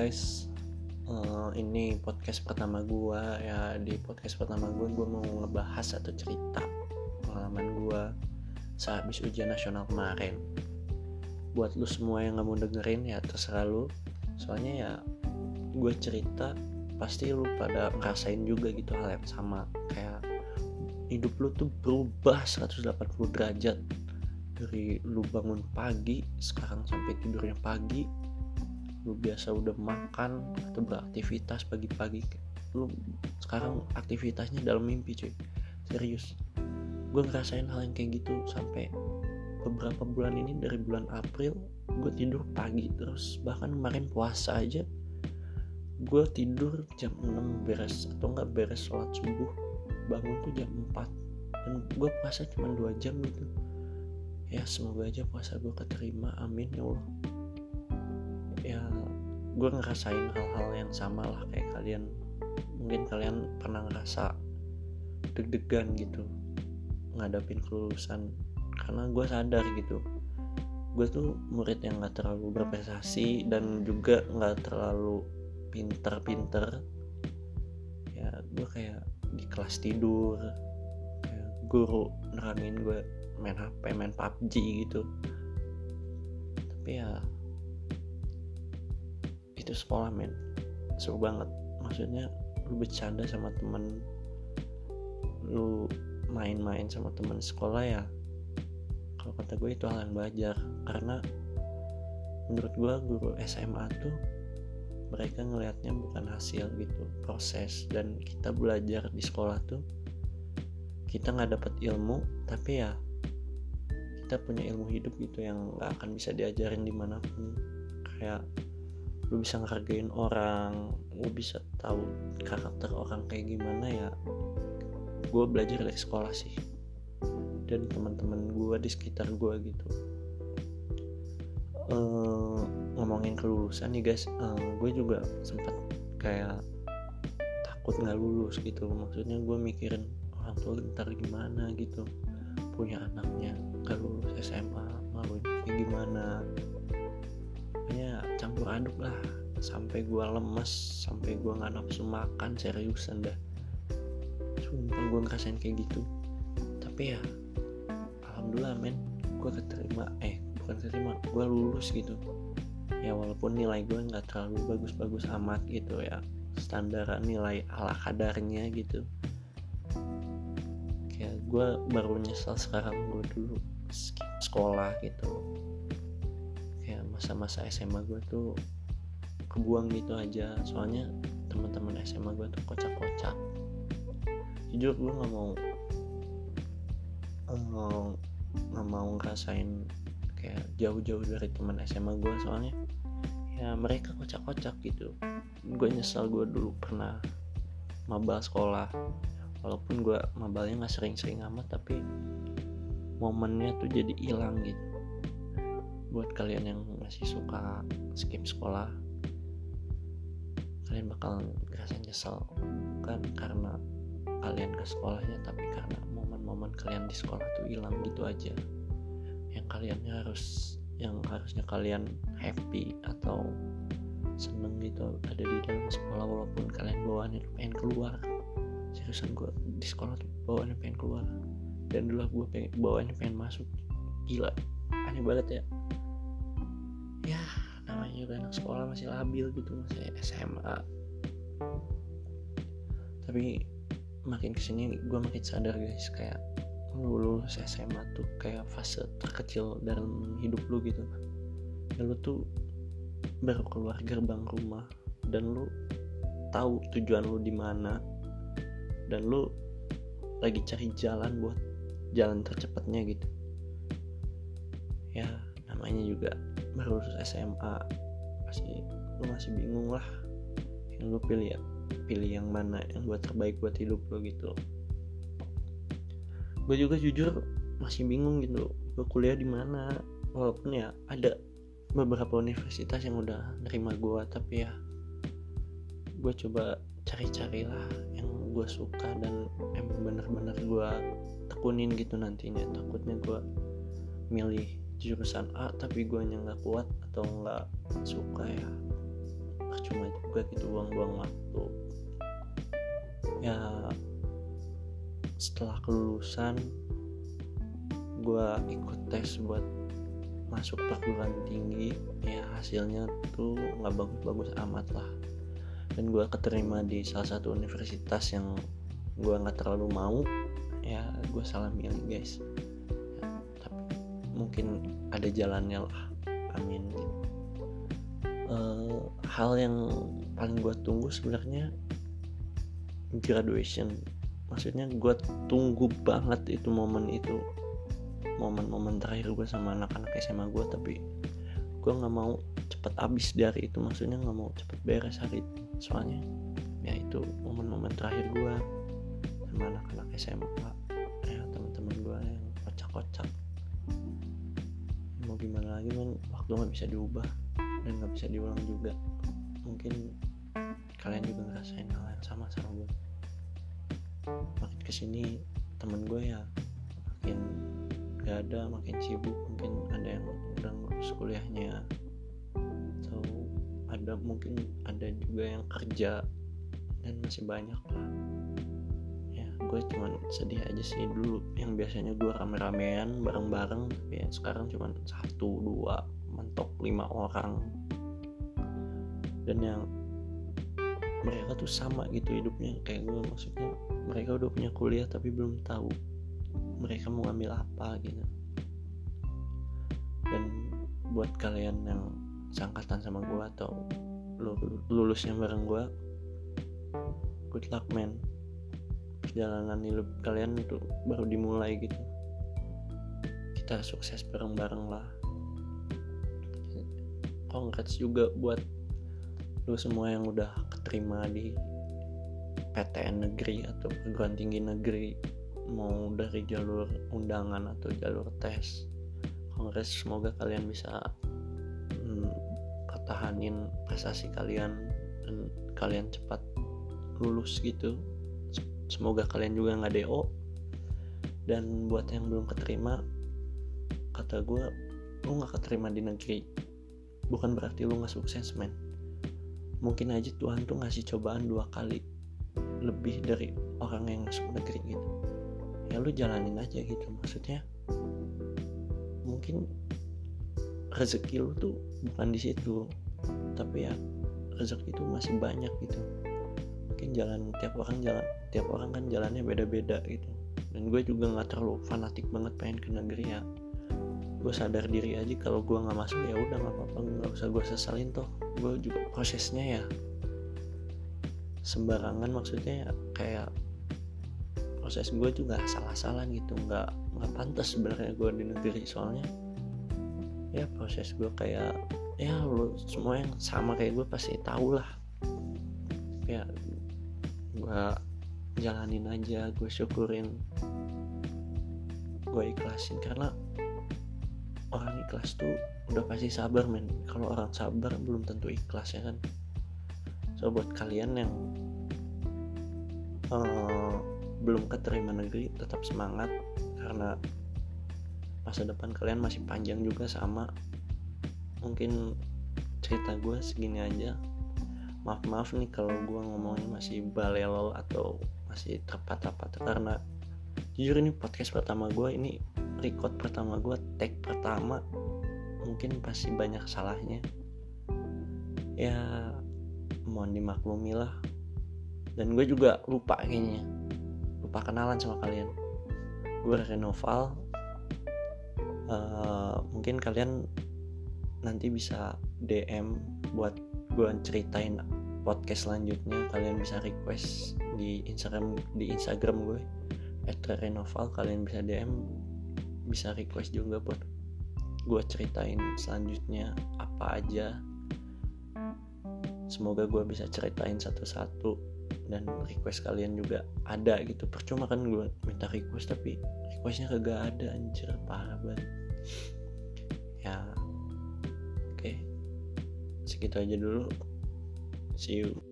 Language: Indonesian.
guys, uh, ini podcast pertama gue ya di podcast pertama gue gue mau ngebahas atau cerita pengalaman gue sehabis ujian nasional kemarin. Buat lu semua yang nggak mau dengerin ya terserah lu. Soalnya ya gue cerita pasti lu pada ngerasain juga gitu hal yang sama kayak hidup lu tuh berubah 180 derajat dari lu bangun pagi sekarang sampai tidurnya pagi lu biasa udah makan atau beraktivitas pagi-pagi lu sekarang aktivitasnya dalam mimpi cuy. Serius. Gue ngerasain hal yang kayak gitu sampai beberapa bulan ini dari bulan April gue tidur pagi terus. Bahkan kemarin puasa aja gue tidur jam 6 beres atau enggak beres sholat subuh. Bangun tuh jam 4 dan gue puasa cuma 2 jam gitu. Ya semoga aja puasa gue keterima. Amin ya Allah ya gue ngerasain hal-hal yang sama lah kayak kalian. Mungkin kalian pernah ngerasa deg-degan gitu ngadapin kelulusan. Karena gue sadar gitu gue tuh murid yang gak terlalu berprestasi dan juga gak terlalu pinter-pinter. Ya gue kayak di kelas tidur kayak guru nerangin gue main HP main PUBG gitu. Tapi ya itu sekolah men. Seru banget. Maksudnya lu bercanda sama temen lu main-main sama temen sekolah ya kalau kata gue itu hal yang wajar. Karena menurut gue guru SMA tuh mereka ngelihatnya bukan hasil gitu proses. Dan kita belajar di sekolah tuh kita nggak dapat ilmu tapi ya kita punya ilmu hidup gitu yang nggak akan bisa diajarin di mana pun. Kayak lu bisa ngehargain orang lu bisa tahu karakter orang kayak gimana ya gue belajar dari sekolah sih. Dan teman-teman gue di sekitar gue gitu. Uh, ngomongin kelulusan nih guys uh, gue juga sempat kayak takut nggak lulus gitu. Maksudnya gue mikirin orang tua ntar gimana gitu. Punya anaknya gak lulus SMA malu kayak gimana ya campur aduk lah. Sampai gue lemes sampai gue nggak nafsu makan seriusan dah. Sumpah gue ngerasain kayak gitu. Tapi ya alhamdulillah men. Gue keterima eh bukan keterima gue lulus gitu. Ya walaupun nilai gue nggak terlalu bagus-bagus amat gitu ya. Standar nilai ala kadarnya gitu. Kayak gue baru nyesal sekarang gue dulu sekolah gitu masa-masa SMA gue tuh kebuang gitu aja. Soalnya teman-teman SMA gue tuh kocak-kocak. Jujur gue nggak mau nggak mau ngerasain kayak jauh-jauh dari teman SMA gue soalnya ya mereka kocak-kocak gitu. Gue nyesal gue dulu pernah mabal sekolah. Walaupun gue mabalnya nggak sering-sering amat tapi momennya tuh jadi hilang gitu. Buat kalian yang masih suka skip sekolah kalian bakal ngerasa nyesel kan karena kalian ke sekolahnya tapi karena momen-momen kalian di sekolah tuh hilang gitu aja. Yang kalian harus yang harusnya kalian happy atau seneng gitu ada di dalam sekolah walaupun kalian bawaannya pengen keluar. Seriusan gue di sekolah tuh bawaannya pengen keluar. Dan dulu gue pengen bawaannya pengen masuk. Gila aneh banget ya juga anak sekolah masih labil gitu masih SMA tapi makin ke sini gue makin sadar guys kayak lu lulus SMA tuh kayak fase terkecil dalam hidup lu gitu. Ya lu tuh baru keluar gerbang rumah dan lu tahu tujuan lu di mana. Dan lu lagi cari jalan buat jalan tercepatnya gitu. Ya namanya juga baru lulus SMA pasti lu masih bingung lah yang lu pilih ya pilih yang mana yang buat terbaik buat hidup lo gitu. Gue juga jujur masih bingung gitu gue kuliah di mana. Walaupun ya ada beberapa universitas yang udah nerima gue tapi ya gue coba cari-cari lah yang gue suka dan emang bener-bener gue tekunin gitu nantinya. Takutnya gue milih jurusan A tapi gue nya nggak kuat atau nggak suka ya. Percuma juga gitu buang-buang waktu. Ya setelah kelulusan gue ikut tes buat masuk perguruan tinggi. Ya hasilnya tuh nggak bagus-bagus amat lah. Dan gue keterima di salah satu universitas yang gue nggak terlalu mau. Ya gue salah milih guys mungkin ada jalannya lah. Amin. Uh, hal yang paling gue tunggu sebenarnya graduation. Maksudnya gue tunggu banget itu momen itu. Momen-momen terakhir gue sama anak-anak SMA gue tapi gue nggak mau cepet abis dari itu. Maksudnya nggak mau cepet beres hari itu soalnya. Ya itu momen-momen terakhir gue sama anak-anak SMA ya teman-teman gue yang kocak-kocak mau gimana lagi kan waktu nggak bisa diubah dan nggak bisa diulang juga. Mungkin kalian juga ngerasain hal yang sama sama gue. Makin ke sini temen gue ya makin gak ada makin sibuk mungkin ada yang udah ngurus kuliahnya. Atau ada mungkin ada juga yang kerja dan masih banyak lah gue cuman sedih aja sih dulu. Yang biasanya gue rame-ramean bareng-bareng tapi ya sekarang cuman satu dua mentok lima orang. Dan yang mereka tuh sama gitu hidupnya. Kayak gue maksudnya mereka udah punya kuliah tapi belum tahu mereka mau ambil apa gitu. Dan buat kalian yang sangkatan sama gue atau lulusnya bareng gue good luck man perjalanan hidup kalian itu baru dimulai gitu. Kita sukses bareng-bareng lah. Congrats juga buat lu semua yang udah keterima di PTN negeri atau perguruan tinggi negeri mau dari jalur undangan atau jalur tes. Kongres semoga kalian bisa hmm, pertahanin prestasi kalian dan kalian cepat lulus gitu semoga kalian juga nggak do dan buat yang belum keterima kata gue lu nggak keterima di negeri. Bukan berarti lu nggak sukses men. Mungkin aja Tuhan tuh ngasih cobaan dua kali lebih dari orang yang masuk negeri gitu. Ya lu jalanin aja gitu maksudnya. Mungkin rezeki lu tuh bukan di situ tapi ya rezeki itu masih banyak gitu mungkin jalan tiap orang jalan tiap orang kan jalannya beda-beda gitu. Dan gue juga nggak terlalu fanatik banget pengen ke negeri ya. Gue sadar diri aja kalau gue nggak masuk ya udah nggak apa-apa nggak usah gue sesalin toh. Gue juga prosesnya ya sembarangan maksudnya ya kayak proses gue juga salah-salah gitu nggak nggak pantas sebenarnya gue di negeri. Soalnya ya proses gue kayak ya lo semua yang sama kayak gue pasti tahu lah. Ya gue jalanin aja gue syukurin. Gue ikhlasin karena orang ikhlas tuh udah pasti sabar men. Kalau orang sabar belum tentu ikhlas ya kan? So buat kalian yang uh, belum keterima negeri tetap semangat karena masa depan kalian masih panjang juga sama. Mungkin cerita gue segini aja maaf maaf nih kalau gue ngomongnya masih balelol atau masih tepat-tepat karena jujur ini podcast pertama gue ini record pertama gue tag pertama mungkin pasti banyak salahnya. Ya mohon dimaklumi lah. Dan gue juga lupa kayaknya lupa kenalan sama kalian. Gue Renoval. Uh, mungkin kalian nanti bisa DM buat gue ceritain podcast selanjutnya. Kalian bisa request di Instagram di Instagram gue @renoval. Kalian bisa DM bisa request juga buat gue ceritain selanjutnya apa aja. Semoga gue bisa ceritain satu-satu dan request kalian juga ada gitu. Percuma kan gue minta request tapi requestnya kagak ada anjir. Parah banget. Ya. Segitu aja dulu. See you